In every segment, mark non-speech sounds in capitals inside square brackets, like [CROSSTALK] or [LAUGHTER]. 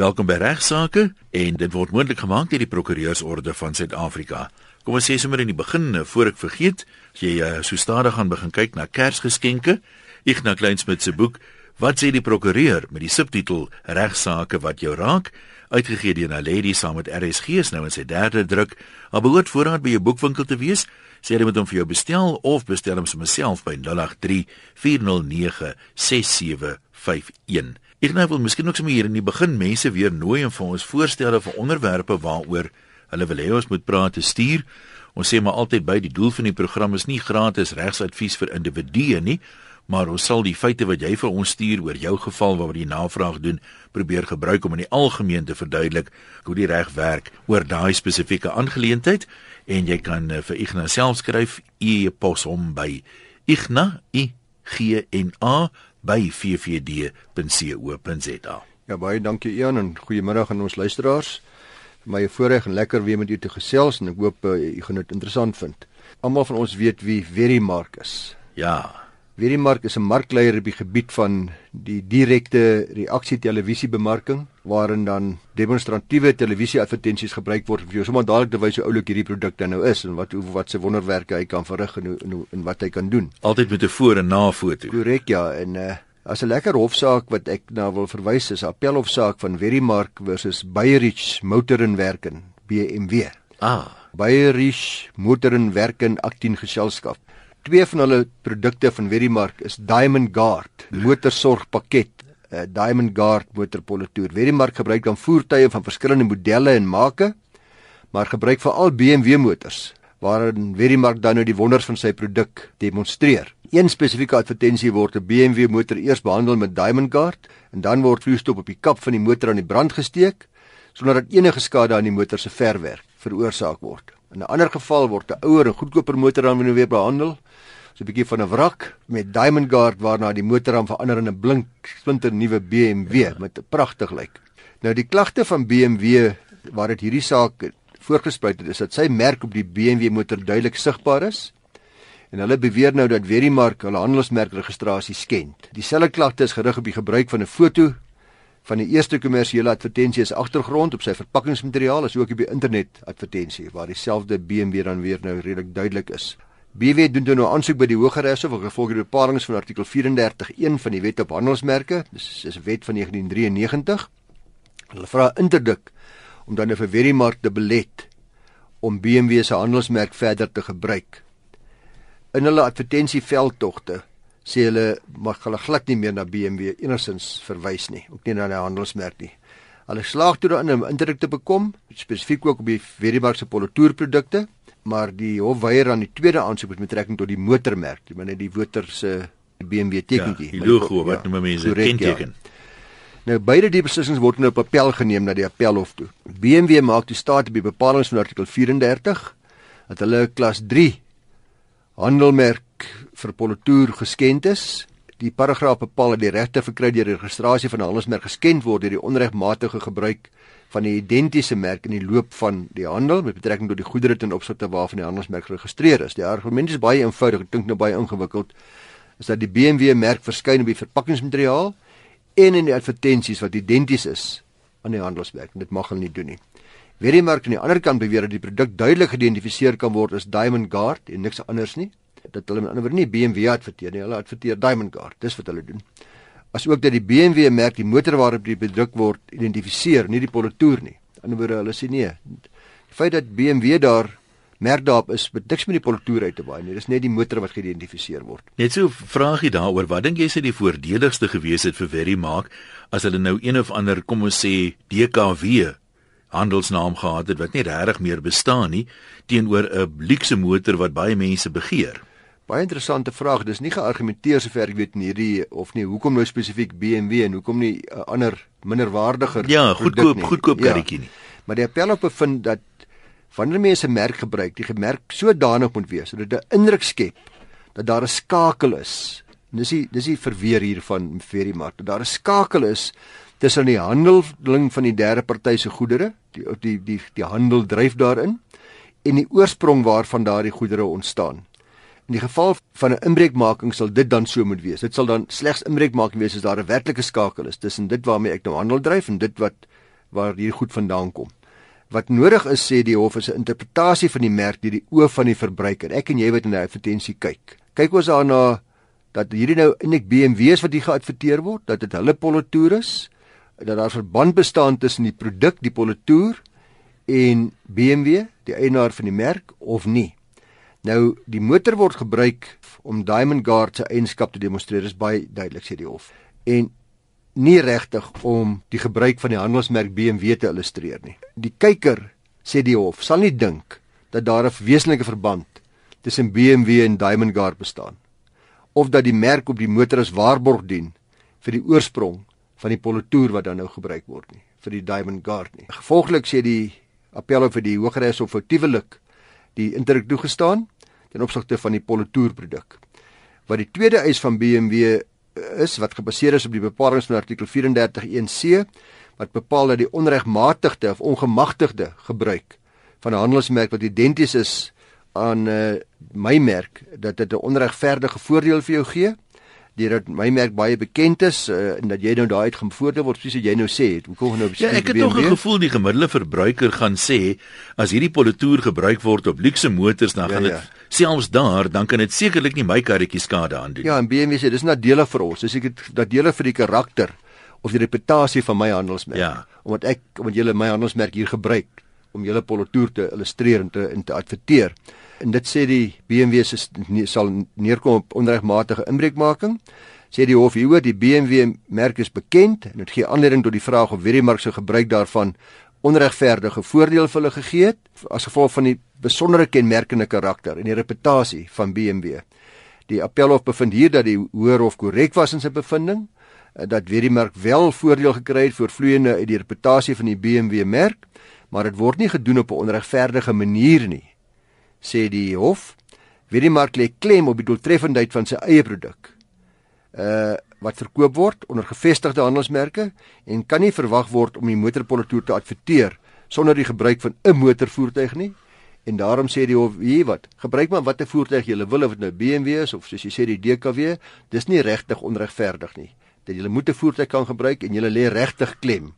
Welkom by Regsake en dit word moontlik gemaak deur die Prokureursorde van Suid-Afrika. Kom ons sê sommer in die begin voor ek vergeet, as jy uh, so stadig gaan begin kyk na Kersgeskenke, Ignas Kleinsmid se boek Wat sê die prokureur met die subtitel Regsake wat jou raak, uitgegee deur Naledi saam met RSG is nou in sy derde druk. Maar behoort voorraad by jou boekwinkel te wees. Sê jy moet hom vir jou bestel of bestel hom sommer self by 083 409 6751. Nou wil miskien ook sommer hier in die begin mense weer nooi en vir ons voorstelle vir onderwerpe waaroor hulle wil hê ons moet praat te stuur. Ons sê maar altyd by die doel van die program is nie gratis regsadvies vir individue nie, maar ons sal die feite wat jy vir ons stuur oor jou geval waaroor jy navraag doen, probeer gebruik om in die algemeen te verduidelik hoe die reg werk oor daai spesifieke aangeleentheid en jy kan uh, vir Igna self skryf e-pos hom by igna i g n a by 44d.co.za. Ja baie dankie Ian en goeiemiddag aan ons luisteraars. Vir my voorreg en lekker weer met u te gesels en ek hoop uh, u gaan dit interessant vind. Almal van ons weet wie Verimark is. Ja, Verimark is 'n markleier op die gebied van die direkte reaksie televisiebemarking waarin dan demonstratiewe televisieadvertensies gebruik word vir jou sommer dadelik te wys hoe oulik hierdie produk dan nou is en wat hoe wat se wonderwerke hy kan verrig en hoe en, en wat hy kan doen. Altyd met 'n voor en na foto. Korrek ja en uh, as 'n lekker hofsaak wat ek nou wil verwys is 'n appelhofsaak van Verimark versus Bayerich Motor en Werken BMW. Ah, Bayerich Motor en Werken 18 geselskap. Twee van hulle produkte van Verimark is Diamond Guard motorsorgpakket, 'n uh, Diamond Guard motorpolitoer. Verimark gebruik dan voertuie van verskillende modelle en make, maar gebruik veral BMW motors waarin Verimark dan nou die wonders van sy produk demonstreer. Een spesifieke advertensie word 'n BMW motor eers behandel met Diamond Guard en dan word vloeistof op die kap van die motor aan die brand gesteek sonder dat enige skade aan die motor se verwerk veroorsaak word. In 'n ander geval word 'n ouer en goedkoper motor dan weer behandel so 'n bietjie van 'n wrak met Diamond Guard waarna die motorram verander in 'n blink splinter nuwe BMW ja. met 'n pragtig lyk. Nou die klagte van BMW waar dit hierdie saak voorgespruit het is dat sy merk op die BMW motor duidelik sigbaar is. En hulle beweer nou dat Verimark hulle handelsmerkregistrasie skend. Dieselfde klagte is gerig op die gebruik van 'n foto van die eerste kommersiële advertensie as agtergrond op sy verpakkingsmateriaal as ook op die internet advertensie waar dieselfde BMW dan weer nou redelik duidelik is. BW doen nou aansoek by die Hooggeregshof vir gevolg die bepalinge van artikel 34.1 van die Wet op Handelsmerke. Dis is 'n wet van 1993. Hulle vra interdik om dan 'n verweriemark te belet om BMW se handelsmerk verder te gebruik. In hulle advertensieveldtogte sê hulle mag hulle glad nie meer na BMW enigsins verwys nie, ook nie na 'n handelsmerk nie. Hulle slaag toe daarin om interdik te bekom, spesifiek ook op die verweriemark se polotoerprodukte maar die hof weier aan die tweede aansoek met betrekking tot die motormerk, jy meen die motor se BMW tekentjie. Ja, die logo wat ja, noem mense kenteken. Ja. Nou beide die beslissings word nou op appel geneem na die appelhof toe. BMW maak die staat op die bepalinge van artikel 34 dat hulle klas 3 handelmerk vir polotoer geskend is. Die paragraaf bepaal dat die regte verkry deur die registrasie van 'n handelsmerk geskend word deur die onregmatige gebruik van die identiese merk in die loop van die handel met betrekking tot die goedere ten opsigte waarvan die handelsmerk geregistreer is. Die argument is baie eenvoudig, dit klink nou baie ingewikkeld. Is dat die BMW merk verskyn op die verpakkingsmateriaal en in die advertensies wat identies is aan die handelsmerk. Dit mag hulle nie doen nie. Weer die merk aan die ander kant beweer dat die produk duidelik geïdentifiseer kan word as Diamond Guard en niks anders nie. Dat hulle met ander woorde nie BMW adverteer nie, hulle adverteer Diamond Guard. Dis wat hulle doen asook dat die BMW merk die motor waarop die bedruk word identifiseer, nie die polotoer nie. Aan die ander wyse hulle sê nee. Die feit dat BMW daar merk daarop is, bet niks met die polotoer uit te baie nie. Dis net die motor wat geïdentifiseer word. Net so vraagie daaroor, wat dink jy sê die voordeligste gewees het vir Verry maak as hulle nou een of ander kom ons sê DKW handelsnaam gehad het wat nie regtig meer bestaan nie teenoor 'n luukse motor wat baie mense begeer. Baie interessante vraag. Dis nie geargumenteer sover ek weet in hierdie of nie. Hoekom nou spesifiek BMW en hoekom nie 'n uh, ander minderwaardiger Ja, goedkoop nie. goedkoop ja. karretjie nie. Maar die appel op bevind dat wanneer mense 'n merk gebruik, die gemerk sodanig moet wees sodat dit 'n indruk skep dat daar 'n skakel is. En dis die dis die verweer hier van Ferry Mark. Dat daar 'n skakel is tussen die handeling van die derde party se goedere, die die die die handel dryf daarin en die oorsprong waarvan daardie goedere ontstaan. In die geval van 'n inbreukmaking sal dit dan so moet wees. Dit sal dan slegs inbreukmaking wees as daar 'n werklike skakel is tussen dit waarmee ek nou handel dryf en dit wat waar hierdie goed vandaan kom. Wat nodig is sê die hof is 'n interpretasie van die merk deur die oë van die verbruiker. Ek en jy wat in die advertensie kyk. Kyk ons daarna dat hierdie nou eintlik BMW's wat hier geadverteer word, dat dit hulle politoer is, dat daar verband bestaan tussen die produk, die politoer en BMW, die eienaar van die merk of nie. Nou die motor word gebruik om Diamond Guard se eienskap te demonstreer, is baie duidelik sê die hof. En nie regtig om die gebruik van die handelsmerk BMW te illustreer nie. Die kyker sê die hof sal nie dink dat daar 'n wesenlike verband tussen BMW en Diamond Guard bestaan of dat die merk op die motor as waarborg dien vir die oorsprong van die politoer wat dan nou gebruik word nie vir die Diamond Guard nie. Gevolglik sê die appel vir die Hooggeregs Hof foutiewelik die indruk toegestaan ten opsigte van die politoer produk. Wat die tweede eis van BMW is wat gebaseer is op die bepalinge van artikel 34.1c wat bepaal dat die onregmatigde of ongemagtigde gebruik van 'n handelsmerk wat identies is aan uh, my merk dat dit 'n onregverdige voordeel vir jou gee deurdat my merk baie bekend is uh, en dat jy nou daai uitgevoerde word soos jy nou sê hoe kom nou Ja ek het tog 'n gevoel die gemiddelde verbruiker gaan sê as hierdie politoer gebruik word op luukse motors dan ja, gaan dit ja selfs daar dan kan dit sekerlik nie my karretjie skade aandoen. Ja, en BMW sê dis nadele vir ons. Dis ek nadele vir die karakter of die reputasie van my handelsmerk. Ja. Omdat ek omdat julle my handelsmerk hier gebruik om julle polotoer te illustreer en te en te adverteer. En dit sê die BMW se sal neerkom op onregmatige inbreukmaking. Sê die hof hieroor die BMW merk is bekend en dit gee aanleiding tot die vraag of Verimark se gebruik daarvan onregverdige voordeel vir hulle gegee het as gevolg van die besondere kenmerkende karakter en die reputasie van BMW. Die appelhof bevind hier dat die hoër hof korrek was in sy bevinding eh, dat Verimark wel voordeel gekry het vir vloeiende uit die reputasie van die BMW merk, maar dit word nie gedoen op 'n onregverdige manier nie, sê die hof. Verimark lê klem op die doeltreffendheid van sy eie produk. Uh wat verkoop word onder gevestigde handelsmerke en kan nie verwag word om die motorpolitoer te adverteer sonder die gebruik van 'n motorvoertuig nie. En daarom sê die hof, weet wat, gebruik maar watter voertuig jy wil of dit nou BMW is of soos jy sê die DKW, dis nie regtig onregverdig nie. Dat jy 'n voertuig kan gebruik en jy lê regtig klem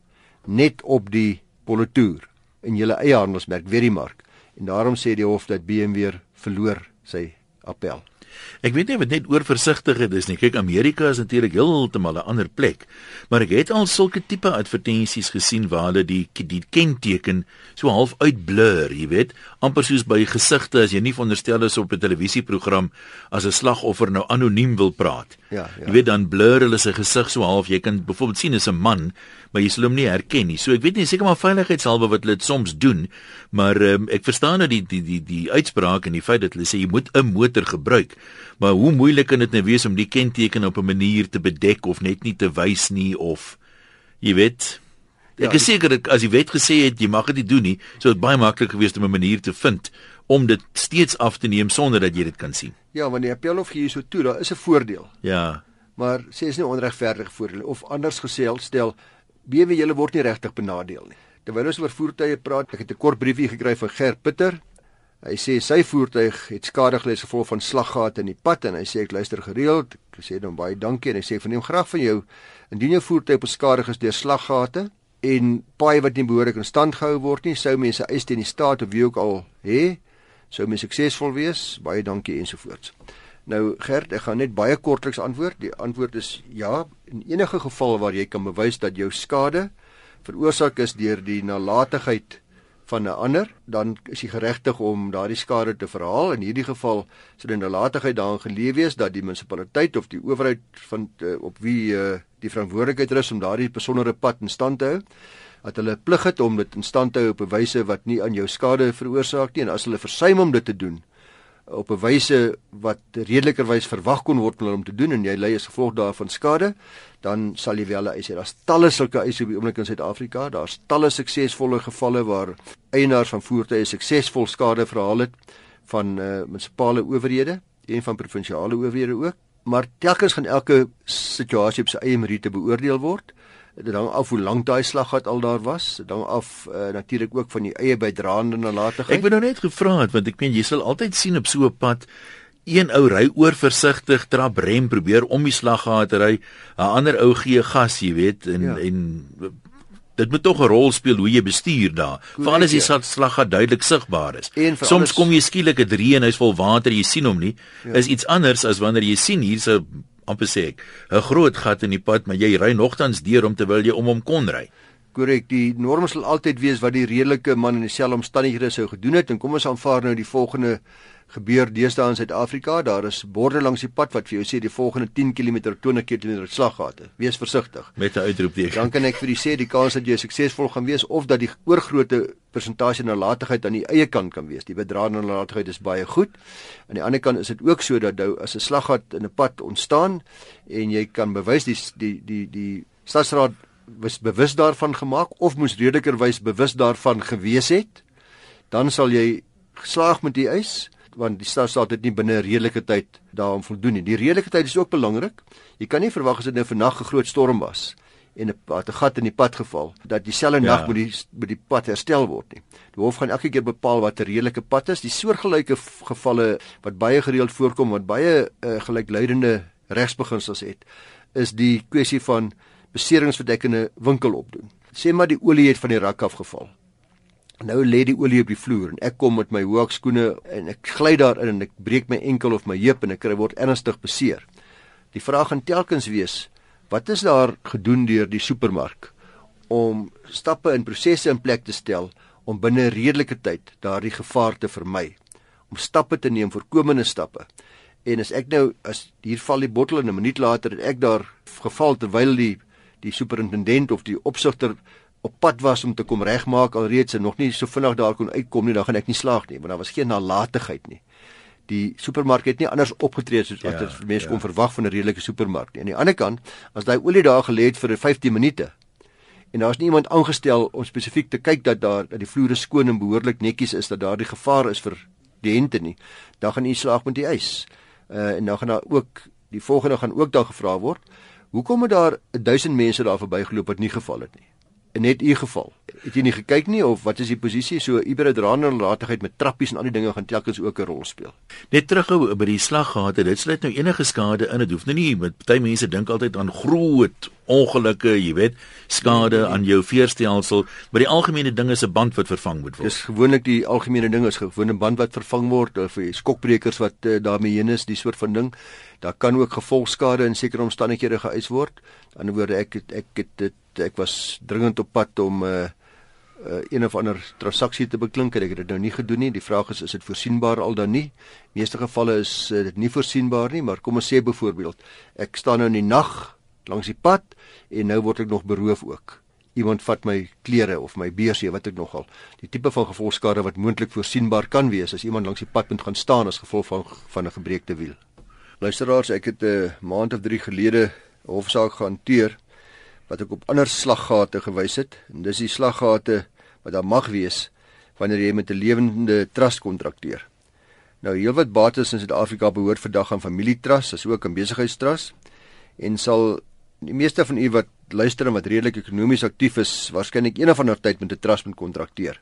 net op die politoer in jou eie handelsmerk Verimark. En daarom sê die hof dat BMW verloor sy appel. Ek weet nie wat net oorversigtigheid is nie. Kyk, Amerika is natuurlik heeltemal 'n ander plek. Maar ek het al sulke tipe advertensies gesien waar hulle die die kenteken so half uitblur, jy weet, amper soos by gesigte as jy nie veronderstel is op 'n televisieprogram as 'n slagoffer nou anoniem wil praat. Ja, ja. Jy weet dan blur hulle sy gesig so half. Jy kan byvoorbeeld sien is 'n man, maar jy sal hom nie herken nie. So ek weet nie seker maar veiligheidshalwe wat hulle dit soms doen, maar um, ek verstaan nou die die die die uitspraak en die feit dat hulle sê jy moet 'n motor gebruik. Maar hoe moeilik kan dit nou wees om die kenteken op 'n manier te bedek of net nie te wys nie of jy weet Ek ja, is seker dat as die wet gesê het jy mag dit nie doen nie, sou dit baie maklik gewees het om 'n manier te vind om dit steeds af te neem sonder dat jy dit kan sien. Ja, want die appel of gee so toe, daar is 'n voordeel. Ja. Maar sê is nie onregverdig voordeel of anders gesê stel BW julle word nie regtig benadeel nie. Terwyl ons oor voertuie praat, ek het 'n kort briefie gekry van Gert Pitter Hy sê sy voertuig het skade gelei as gevolg van slaggate in die pad en hy sê ek luister gereeld. Ek sê hom baie dankie en hy sê verneem graag van jou indien jou voertuig beskadig is deur slaggate en paai wat nie behoorlik in stand gehou word nie, sou mense eis teen die staat of wie ook al hê, sou mense suksesvol wees. Baie dankie ensovoorts. Nou Gert, ek gaan net baie kortliks antwoord. Die antwoord is ja, in enige geval waar jy kan bewys dat jou skade veroorsaak is deur die nalatigheid van 'n ander, dan is jy geregtig om daardie skade te verhaal. In hierdie geval sou dit nalatigheid daarin geleef wees dat die munisipaliteit of die owerheid van uh, op wie uh, die verantwoordelikheid rus om daardie besondere pad in stand te hou, dat hulle plig het om dit in stand te hou op 'n wyse wat nie aan jou skade veroorsaak nie en as hulle versuim om dit te doen, op 'n wyse wat redelikerwys verwag kon word om te doen en jy ly as gevolg daarvan skade, dan sal jy wel eis. Daar's talle sulke eise op die oomblik in Suid-Afrika. Daar's talle suksesvolle gevalle waar eienaars van voertuie suksesvol skade verhaal het van uh, munisipale owerhede en van provinsiale owerhede ook. Maar telkens gaan elke situasie op sy eie meriete beoordeel word dit hang af hoe lank daai slag gehad al daar was dit hang af uh, natuurlik ook van die eie bydraende nalatigheid ek wou nou net gevra het want ek meen jy sal altyd sien op so 'n pad een ou ry oorversigtig trap rem probeer om die slag gehad ry 'n ander ou gee gas jy weet en ja. en dit moet tog 'n rol speel hoe jy bestuur daar. Veral as die ja. slaggat duidelik sigbaar is. Soms alles... kom jy skielik 'n drie en hy's vol water, jy sien hom nie. Ja. Is iets anders as wanneer jy sien hier's 'n amper sê ek 'n groot gat in die pad, maar jy ry nogtans deur om terwyl jy om hom kon ry. Korrek, die norm sal altyd wees wat die redelike man in dieselfde omstandighede sou gedoen het en kom ons aanvaar nou die volgende gebeur deesdae in Suid-Afrika. Daar is borde langs die pad wat vir jou sê die volgende 10 km 20 km slaggate. Wees versigtig. Met 'n uitroepteken. Dan kan ek vir u sê die kans dat jy suksesvol gaan wees of dat die oorgrootte persentasie nalatigheid aan die eie kant kan wees. Die bedraande nalatigheid is baie goed. Aan die ander kant is dit ook so dat nou as 'n slaggat in 'n pad ontstaan en jy kan bewys die die die die stadsraad was bewus daarvan gemaak of moes redelikerwys bewus daarvan gewees het, dan sal jy geslaag met die eis want die stadstaat het nie binne 'n redelike tyd daaraan voldoen nie. Die redelike tyd is ook belangrik. Jy kan nie verwag as dit nou vannag 'n groot storm was en 'n pad 'n gat in die pad geval dat dieselfde ja. nag moet die moet die pad herstel word nie. Die hof gaan elke keer bepaal wat 'n redelike pad is. Die soortgelyke gevalle wat baie gereeld voorkom wat baie uh, gelykluidende regsbeginsels het, is die kwessie van beseringsverdekkende winkel opdoen. Sê maar die olie het van die rak af geval. Nou lê die olie op die vloer en ek kom met my hoekskoene en ek gly daarin en ek breek my enkel of my heup en ek kry word ernstig beseer. Die vraag gaan telkens wees, wat is daar gedoen deur die supermark om stappe en prosesse in plek te stel om binne redelike tyd daardie gevaar te vermy, om stappe te neem voorkomende stappe. En as ek nou as hier val die bottel en 'n minuut later het ek daar geval terwyl die die superintendent of die opsigter op pad was om te kom regmaak alreeds en nog nie so vinnig daar kon uitkom nie, dan gaan ek nie slaag nie, want daar was geen nalatigheid nie. Die supermark het nie anders opgetree soos wat ja, mense ja. kon verwag van 'n redelike supermark nie. Aan die ander kant, as daai olie daar gelê het vir 15 minute en daar's nie iemand aangestel om spesifiek te kyk dat daar dat die vloere skoon en behoorlik netjies is dat daar die gevaar is vir hente nie, dan gaan u slaag met die ys. Uh en dan gaan daar ook die volgende gaan ook daar gevra word. Hoekom het daar 1000 mense daar verbygeloop wat nie geval het nie? Net u geval. Het jy nie gekyk nie of wat is die posisie so iberdraanderlatigheid met trappies en al die dinge gaan telkens ook 'n rol speel. Net terughou by die slaggate, dit sluit nou enige skade in. Dit hoef nou nie met baie mense dink altyd aan groot ongelukke, jy weet, skade aan jou veerstelsel, maar die algemene ding is 'n band wat vervang moet word. Dis gewoonlik die algemene ding is gewoon 'n band wat vervang word of skokbrekers wat uh, daarmee heen is, die soort van ding. Daar kan ook gevolgskade in sekere omstandighede geëis word. Aan die ander woorde ek het, ek het dit ek was dringend op pad om 'n uh, uh, een of ander transaksie te beklink en ek het dit nou nie gedoen nie. Die vraag is is dit voorsienbaar al dan nie? Meeste gevalle is uh, dit nie voorsienbaar nie, maar kom ons sê byvoorbeeld ek staan nou in die nag langs die pad en nou word ek nog beroof ook. Iemand vat my klere of my beursie wat ek nogal. Die tipe van gevolgskade wat moontlik voorsienbaar kan wees as iemand langs die pad moet gaan staan as gevolg van van 'n gebreekte wiel. Luisteraars, ek het 'n uh, maand of 3 gelede hofsaak gehanteer wat ek op ander slaggate gewys het en dis die slaggate wat daar mag wees wanneer jy met 'n lewende trust kontrakteer. Nou heelwat bates in Suid-Afrika behoort vandag aan familietrust, as ook aan besigheidstrust en sal die meeste van u wat luister en wat redelik ekonomies aktief is, waarskynlik een of ander tyd met 'n trust moet kontrakteer.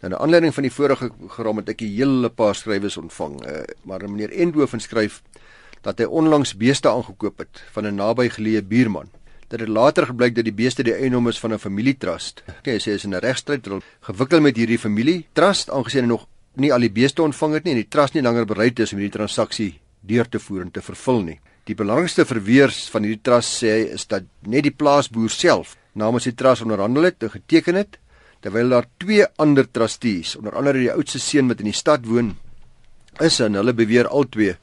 Nou na aanleiding van die vorige geram het ek 'n hele paar skrywes ontvang, uh, maar meneer Endhoven skryf dat hy onlangs beeste aangekoop het van 'n nabygeleë buurman dit later gebleik dat die beeste die eiendom is van 'n familietrust. [LAUGHS] Okay, sê is in 'n regstryd gewikkel met hierdie familietrust aangesien hy nog nie al die beeste ontvang het nie en die trust nie langer bereid is om hierdie transaksie deur te voer en te vervul nie. Die belangrikste verweers van hierdie trust sê is dat net die plaasboer self namens die trust onderhandel het en geteken het terwyl daar twee ander trustees, onder andere die oudste seun wat in die stad woon, is en hulle beweer albei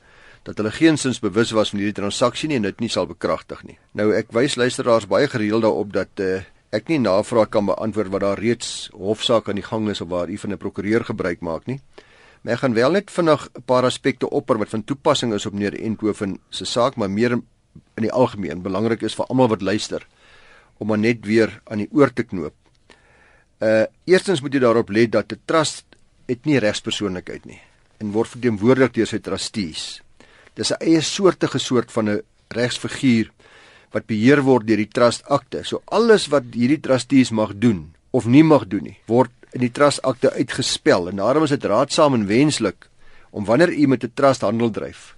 dat hulle geensins bewus was van hierdie transaksie nie en dit nie sal bekragtig nie. Nou ek wys luisteraars baie gereeld daarop dat uh, ek nie navraag kan beantwoord wat daar reeds hofsaak aan die gang is of waar u van 'n prokureur gebruik maak nie. Maar ek gaan wel net vinnig 'n paar aspekte opper wat van toepassing is op meneer Enthoven se saak, maar meer in die algemeen belangrik is vir almal wat luister om maar net weer aan die oor te knoop. Uh eerstens moet jy daarop let dat 'n trust het nie regspersoonlikheid nie en word verteenwoordig deur sy trustees. Dis 'n eie soortige soort van 'n regsfiguur wat beheer word deur die trust akte. So alles wat hierdie trustees mag doen of nie mag doen nie, word in die trust akte uitgespel en daarom is dit raadsaam en wenslik om wanneer u met 'n trust handel dryf,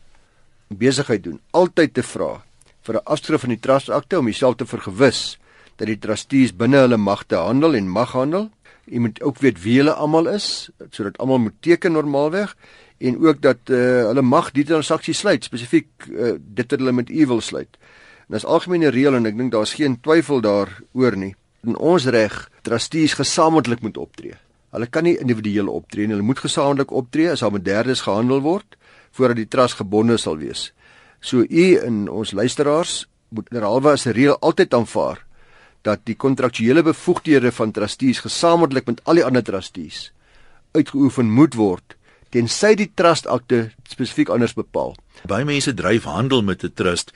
besigheid doen, altyd te vra vir 'n afskrif van die trust akte om jouself te vergewis dat die trustees binne hulle magte handel en mag handel. Jy moet ook weet wie hulle almal is sodat almal moet teken normaalweg en ook dat uh, hulle mag die transaksie sluit spesifiek uh, dit wat hulle met u wil sluit. En as algemene reël en ek dink daar's geen twyfel daaroor nie. In ons reg trustees gesamentlik moet optree. Hulle kan nie individueel optree nie, hulle moet gesamentlik optree as daar met derdes gehandel word voordat die trust gebonde sal wees. So u en ons luisteraars moet derhalwe as 'n reël altyd aanvaar dat die kontraktuele bevoegdhede van trustees gesamentlik met al die ander trustees uitgeoefen moet word tensy die trust akte spesifiek anders bepaal. Baie mense dryf handel met 'n trust,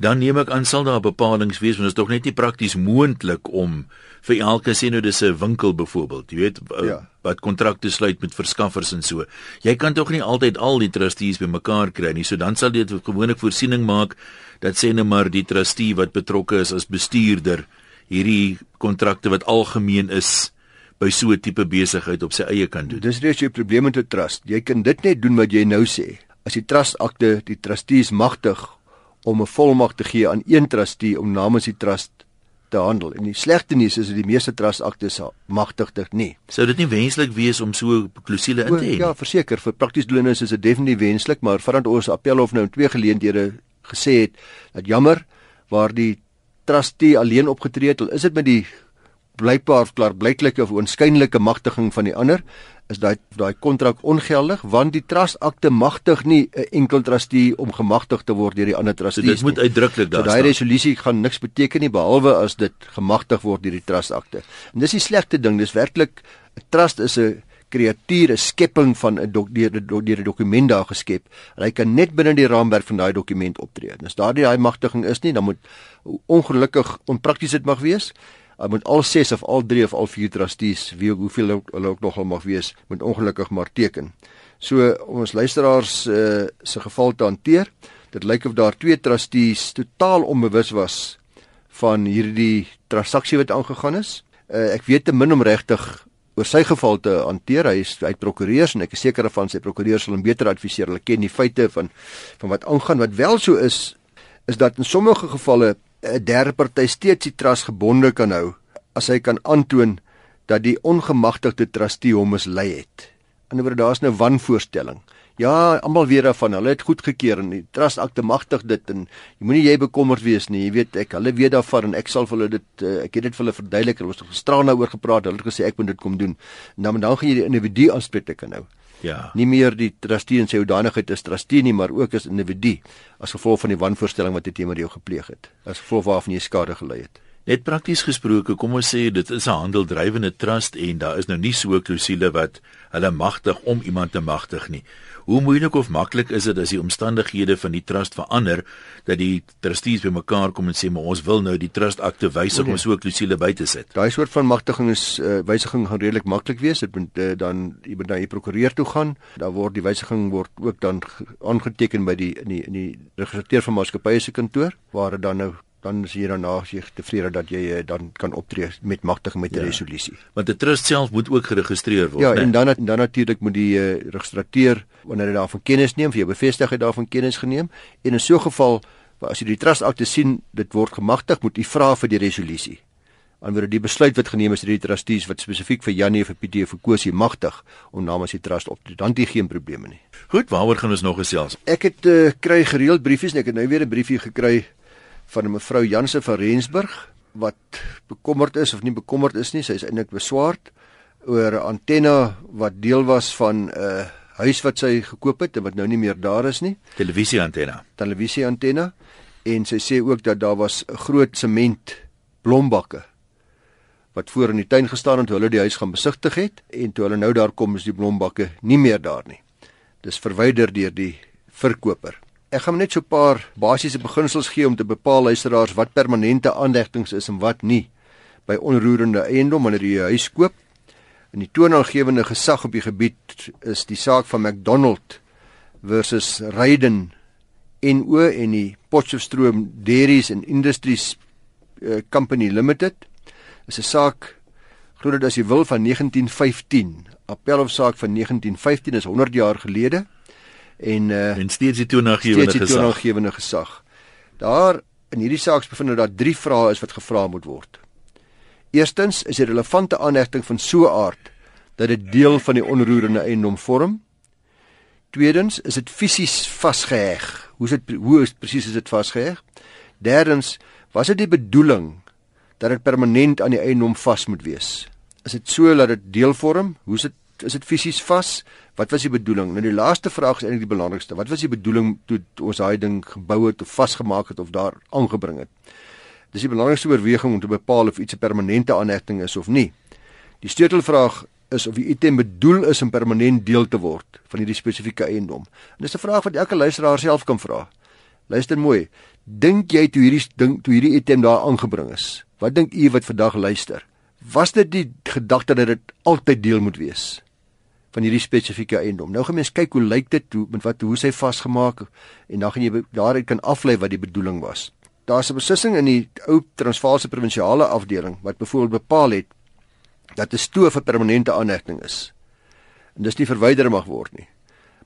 dan neem ek aan sal daar bepalinge wees want dit is tog net nie prakties moontlik om vir elke sien hoe dis 'n winkel byvoorbeeld, jy weet ja. wat kontrakte sluit met verskaffers en so. Jy kan tog nie altyd al die trustees bymekaar kry nie. So dan sal dit gewoonlik voorsiening maak dat sê net maar die trustee wat betrokke is as bestuurder hierdie kontrakte wat algemeen is by so 'n tipe besigheid op sy eie kan doen. Dis reeds jou probleem met 'n trust. Jy kan dit net doen wat jy nou sê. As die trust akte die trustees magtig om 'n volmag te gee aan een trustee om namens die trust te handel. En die slegte nuus is dat die meeste trust akte se magtig dit nie. Sou dit nie wenslik wees om so klousule in te hê? Ja, verseker, vir prakties doeleindes is dit definitief wenslik, maar vandat ons appelhof nou in twee geleenthede gesê het dat jammer waar die trustee alleen opgetree het, is dit met die blykbaar klaar blyklike of oënskynlike magtiging van die ander is daai daai kontrak ongeldig want die trust akte magtig nie 'n enkel trustee om gemagtig te word deur die ander trustees. So dit moet uitdruklik daar staan. So daai resolusie gaan niks beteken nie behalwe as dit gemagtig word deur die trust akte. En dis die slegte ding, dis werklik 'n trust is 'n kreatuur, 'n skepping van 'n deur 'n dokument daar geskep. Hy kan net binne die raamwerk van daai dokument optree. En as daardie daai magtiging is nie, dan moet ongelukkig onprakties dit mag wees moet al 6 of al 3 of al 4 trustees wie hoeveel hulle ook nogal mag wees moet ongelukkig maar teken. So om ons luisteraars uh, se geval te hanteer, dit lyk of daar twee trustees totaal onbewus was van hierdie transaksie wat aangegaan is. Uh, ek weet te min om regtig oor sy geval te hanteer. Hy is uit prokureurs en ek is seker van sy prokureurs sal hom beter adviseer. Hulle ken die feite van van wat aangaan. Wat wel so is is dat in sommige gevalle 'n derde party steeds die trust gebonde kan hou as hy kan aantoon dat die ongemagtigde trustee hom mislei het. Anderswoorde daar's nou wanvoorstelling. Ja, almal weet daarvan. Hulle het goedgekeur en die trust akte magtig dit en jy moenie jy bekommerd wees nie. Jy weet ek, hulle weet daarvan en ek sal vir hulle dit uh, ek het dit vir hulle verduidelik. Hulle was gisteraan daaroor gepraat. Hulle het gesê ek moet dit kom doen. En dan dan gaan jy die individu aanspreek kan nou. Ja. Nie meer die trustee en sy hoedanigheid is trustee nie, maar ook as individu as gevolg van die wanvoorstelling wat hy teenoor jou gepleeg het. As gevolg waarvan jy skade gely het. Net prakties gesproke, kom ons sê dit is 'n handeldrywende trust en daar is nou nie so 'n klousule wat hulle magtig om iemand te magtig nie. Hoe moeilik of maklik is dit as die omstandighede van die trust verander dat die trustees bymekaar kom en sê maar ons wil nou die trust akte wysig okay. om so 'n klousule by te sit. Daai soort van magtiging is uh, wysiging gaan redelik maklik wees. Dit moet uh, dan jy moet na die prokureur toe gaan. Daar word die wysiging word ook dan aangeteken by die in die in die registreer van maatskappye se kantoor waar dit dan nou dan is jy dan nasie tevrede dat jy eh, dan kan optree met magtiging met 'n ja. resolusie. Want 'n trust self moet ook geregistreer word, Ja, nee? en dan dan natuurlik moet die uh, registrateur wanneer hy daarvan kennis neem, vir jou bevestig hy daarvan kennis geneem en in so 'n geval as jy die trust akte sien, dit word gemagtig, moet jy vra vir die resolusie. Anders die besluit wat geneem is deur die trustees wat spesifiek vir Janie of vir Pietie of vir Kosie magtig om namens die trust op te dan dit geen probleme nie. Goed, waaroor gaan ons nog gesels? Ek het uh, kry gereeld briefies en ek het nou weer 'n briefie gekry van 'n mevrou Janse van Rensburg wat bekommerd is of nie bekommerd is nie, sy is eintlik beswaard oor 'n antenne wat deel was van 'n uh, huis wat sy gekoop het en wat nou nie meer daar is nie. Televisieantenne. Televisieantenne en sy sê ook dat daar was 'n groot sement blombakke wat voor in die tuin gestaan het toe hulle die huis gaan besigtig het en toe hulle nou daar kom is die blombakke nie meer daar nie. Dis verwyder deur die verkoper. Ek gaan net so 'n paar basiese beginsels gee om te bepaal luisteraars wat permanente aanlegtings is en wat nie by onroerende eiendom wanneer jy 'n huis koop. In die toonaangewende gesag op die gebied is die saak van McDonald versus Ryden NO en die Potchefstroom Dairies and Industries uh, Company Limited. Is 'n saak glo dit as jy wil van 1915. Appelhofsaak van 1915 is 100 jaar gelede en uh, en steeds die toonaangewende gesag. Toonaangewende gesag. Daar in hierdie saak bevind nou dat drie vrae is wat gevra moet word. Eerstens is die relevante aanhegting van so 'n aard dat dit deel van die onroerende eiendom vorm. Tweedens is dit fisies vasgeheg. Hoe is dit hoe is presies is dit vasgeheg? Derdens, was dit die bedoeling dat dit permanent aan die eiendom vas moet wees? Is dit so dat dit deel vorm? Hoe is dit is dit fisies vas? Wat was die bedoeling? Nou die laaste vraag is eintlik die belangrikste. Wat was die bedoeling toe ons daai ding gebou het of vasgemaak het of daar aangebring het? Dis die belangrikste oorweging om te bepaal of iets 'n permanente aanhegting is of nie. Die sleutelvraag is of die item bedoel is om permanent deel te word van hierdie spesifieke eiendom. En dis 'n vraag wat elke luisteraar self kan vra. Luister mooi. Dink jy toe hierdie ding toe hierdie item daar aangebring is? Wat dink u wat vandag luister? Was dit die gedagte dat dit altyd deel moet wees van hierdie spesifieke eiendom? Nou gaan mens kyk hoe lyk dit hoe met wat hoe hy vasgemaak en dan gaan jy daaruit kan aflei wat die bedoeling was. Daar's 'n beslissing in die ou Transvaalse provinsiale afdeling wat byvoorbeeld bepaal het dat 'n stoof 'n permanente aanhegting is. En dis nie verwyder mag word nie.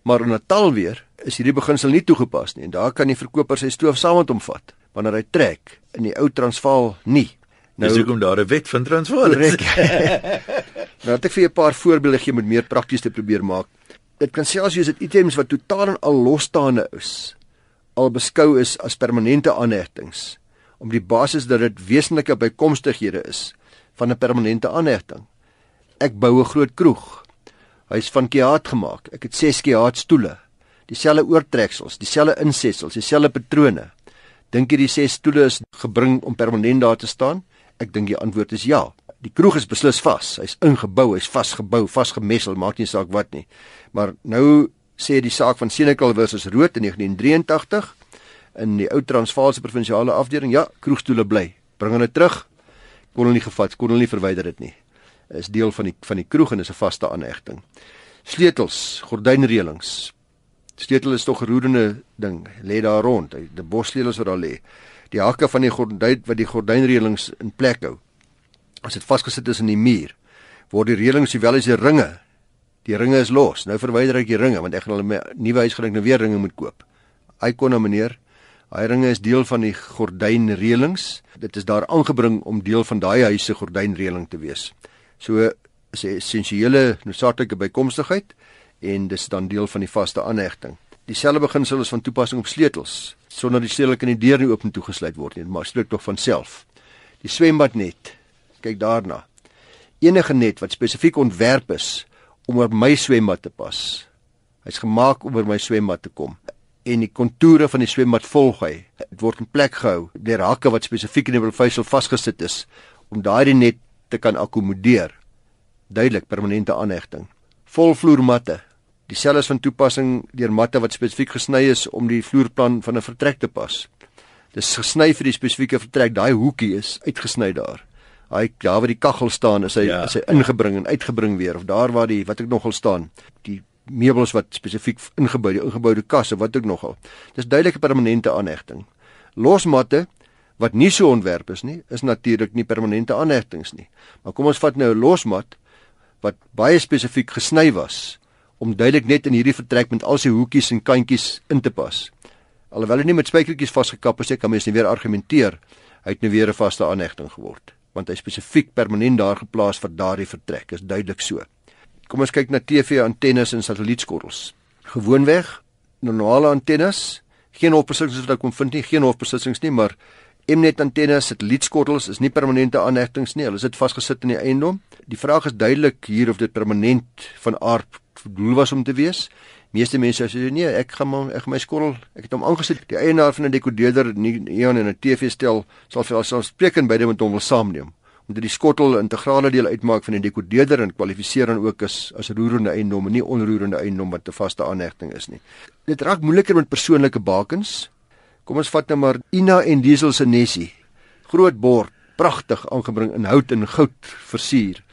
Maar in Natal weer is hierdie beginsel nie toegepas nie en daar kan die verkoper sy stoof saam met hom vat wanneer hy trek in die ou Transvaal nie. Nou dis hoekom daar 'n wet van Transvaal is. [LAUGHS] nou het ek vir 'n paar voorbeelde gee met meer prakties te probeer maak. Dit kan selfs wees dit items wat totaal en al losstaande is al beskou is as permanente aanhegtings om die basis dat dit wesenlike bykomstighede is van 'n permanente aanhegting. Ek bou 'n groot kroeg. Hy's van kiaat gemaak. Ek het 6 kiaat stoele. Dieselfde oortreksels, dieselfde insetsels, dieselfde patrone. Dink jy die 6 stoele is gebring om permanent daar te staan? Ek dink die antwoord is ja. Die kroeg is beslis vas. Hy's ingebou, hy's vasgebou, vasgemessel, maak nie saak wat nie. Maar nou sê die saak van Senekal versus Rood in 1983 in die ou Transvaalse provinsiale afdeling, ja, kroegstoele bly. Bring hulle terug. Kon hulle nie gevat, kon hulle nie verwyder dit nie. Is deel van die van die kroeg en is 'n vaste aanhegting. Sleutels, gordynreëlings. Sleutel is tog 'n roerende ding. Lê daar rond. Die bossleutels wat daar lê. Die hakke van die gordyn wat die gordynreëlings in plek hou. As dit vasgesit is in die muur, word die reëlings sowel as die ringe Die ringe is los. Nou verwyder ek die ringe want ek gaan my nuwe huis gedink nou weer ringe moet koop. Hy kon nou meneer, hy ringe is deel van die gordynreëlings. Dit is daar aangebring om deel van daai huis se gordynreëling te wees. So 'n essensiële noodsaaklike bykomstigheid en dis dan deel van die vaste aanhegting. Dieselfde beginsel is van toepassing op sleutels. Sonder die sleutel kan die deur nie oop en toegesluit word nie, maar sluit tog van self. Die swembad net. Kyk daarna. Enige net wat spesifiek ontwerp is om oor my swembad te pas. Hy's gemaak om oor my swembad te kom en die kontoure van die swembad volg hy. Dit word in plek gehou deur hakke wat spesifiek in die vulfeisel vasgesit is om daardie net te kan akkommodeer. Duidelik permanente aanhegting. Volvloermatte. Dieselfde is van toepassing deur matte wat spesifiek gesny is om die vloerplan van 'n vertrek te pas. Dis gesny vir die spesifieke vertrek. Daai hoekie is uitgesny daar. Hy daar waar die kaggel staan is hy ja, is hy ingebring en uitgebring weer of daar waar die wat ek nogal staan die meubels wat spesifiek ingebou die ingeboude kasse wat ook nogal. Dis duidelike permanente aanhegting. Losmatte wat nie so ontwerp is nie is natuurlik nie permanente aanhegtings nie. Maar kom ons vat nou 'n losmat wat baie spesifiek gesny was om duidelik net in hierdie vertrek met al sy hoekies en kantjies in te pas alhoewel hy nie met spykertjies vasgekap is kan mens nie weer argumenteer hy het nou weer 'n vaste aanhegting geword want hy spesifiek permanent daar geplaas vir daardie vertrek is duidelik so. Kom ons kyk na TV antennes en satellietskottels. Gewoonweg normale antennes, geen hofbesittings wat ek kon vind nie, geen hofbesittings nie, maar Mnet antennes, satellietskottels is nie permanente aanhegtings nie, hulle sit vasgesit in die eiendom. Die vraag is duidelik hier of dit permanent van aard bedoel was om te wees. Meeste mense sê nee, ek gaan maar ek my skottel, ek het hom aangesit. Die eienaar van 'n dekodeerder nie Eon en 'n TV stel sal vir alself spreekend by dit met hom wil saamneem. Omdat die skottel 'n integrale deel uitmaak van die dekodeerder en kwalifiseer dan ook as as roerende eiendom en nie onroerende eiendom wat 'n vaste aanhegting is nie. Dit raak moeiliker met persoonlike bakens. Kom ons vat nou maar Ina en Diesel se Nessie. Groot bord, pragtig aangebring in hout en goud versier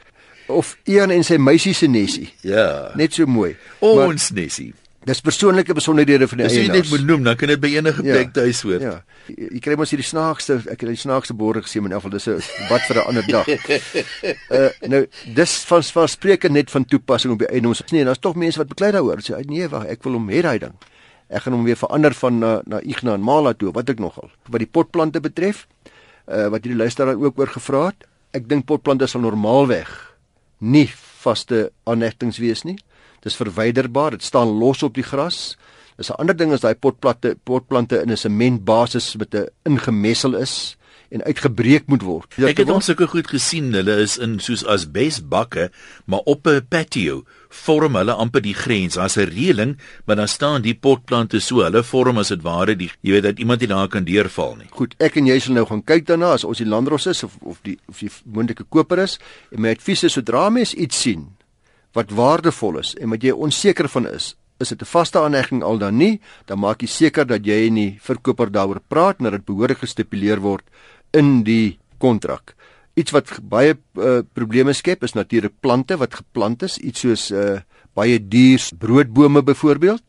of Ian en sy meisie se nesie. Ja. Net so mooi. Ons maar, nesie. Dis persoonlike besonderhede van die eienaars. As jy net moet noem, dan kan dit by enige plek ja, tuis hoor. Ja. Jy, jy kry mos hierdie snaakste, ek het die snaakste borde gesien in elk geval dis 'n wat vir 'n ander dag. uh [LAUGHS] nou, dis van van spreuke net van toepassing op die eienaars. Nee, daar's tog mense wat beklei daaroor. Sê nee, wag, ek wil hom hê daai ding. Ek gaan hom weer verander van na na Ignan Mala toe, wat ek nogal. Wat die potplante betref, uh wat hierdie luisteraar ook oor gevra het, ek dink potplante sal normaalweg nie vaste aanhegtings wees nie. Dis verwyderbaar, dit staan los op die gras. Dis 'n ander ding as daai potplante potplante in 'n sementbasis met 'n ingemessel is en uitgebreek moet word. Ek het ons sulke goed gesien. Hulle is in soos asbesbakke, maar op 'n patio vorm hulle amper die grens. Daar's 'n reëling, maar dan staan die potplante so. Hulle vorm as dit ware die jy weet dat iemand nie daar kan deurval nie. Goed, ek en jy sal nou gaan kyk daarna as ons die landros is of of die of die moontlike koper is en my advies is sodra mens iets sien wat waardevol is en wat jy onseker van is, is dit 'n vaste aannegging al dan nie, dan maak jy seker dat jy en die verkoper daaroor praat en dat dit behoorlik gestipuleer word in die kontrak. Iets wat baie uh, probleme skep is natuurlik plante wat geplant is, iets soos uh, baie duur broodbome byvoorbeeld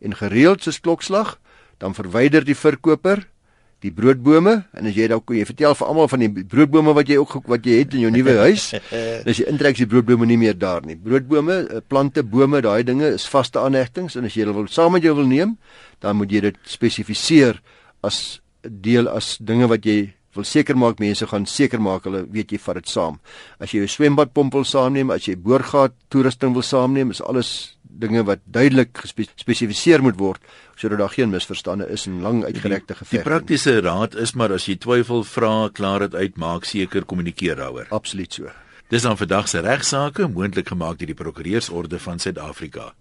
en gereeld soos klokslag, dan verwyder die verkoper die broodbome en as jy dalk jy vertel vir almal van die broodbome wat jy ook wat jy het in jou nuwe huis, dan as jy intrek die broodbome nie meer daar nie. Broodbome, eh, plante, bome, daai dinge is vaste aanhegtings en as jy hulle wil saam met jou wil neem, dan moet jy dit spesifiseer as deel as dinge wat jy wil seker maak mense gaan seker maak hulle weet jy vat dit saam. As jy 'n swembadpomp wil saamneem, as jy boorgat toerusting wil saamneem, is alles dinge wat duidelik gespesifiseer moet word sodat daar geen misverstande is en lang uitgerekte geveg. Die praktiese raad is maar as jy twyfel vra, klaar dit uit, maak seker kommunikeer daaroor. Absoluut so. Dis dan vandag se regsaake moontlik gemaak deur die Prokureursorde van Suid-Afrika.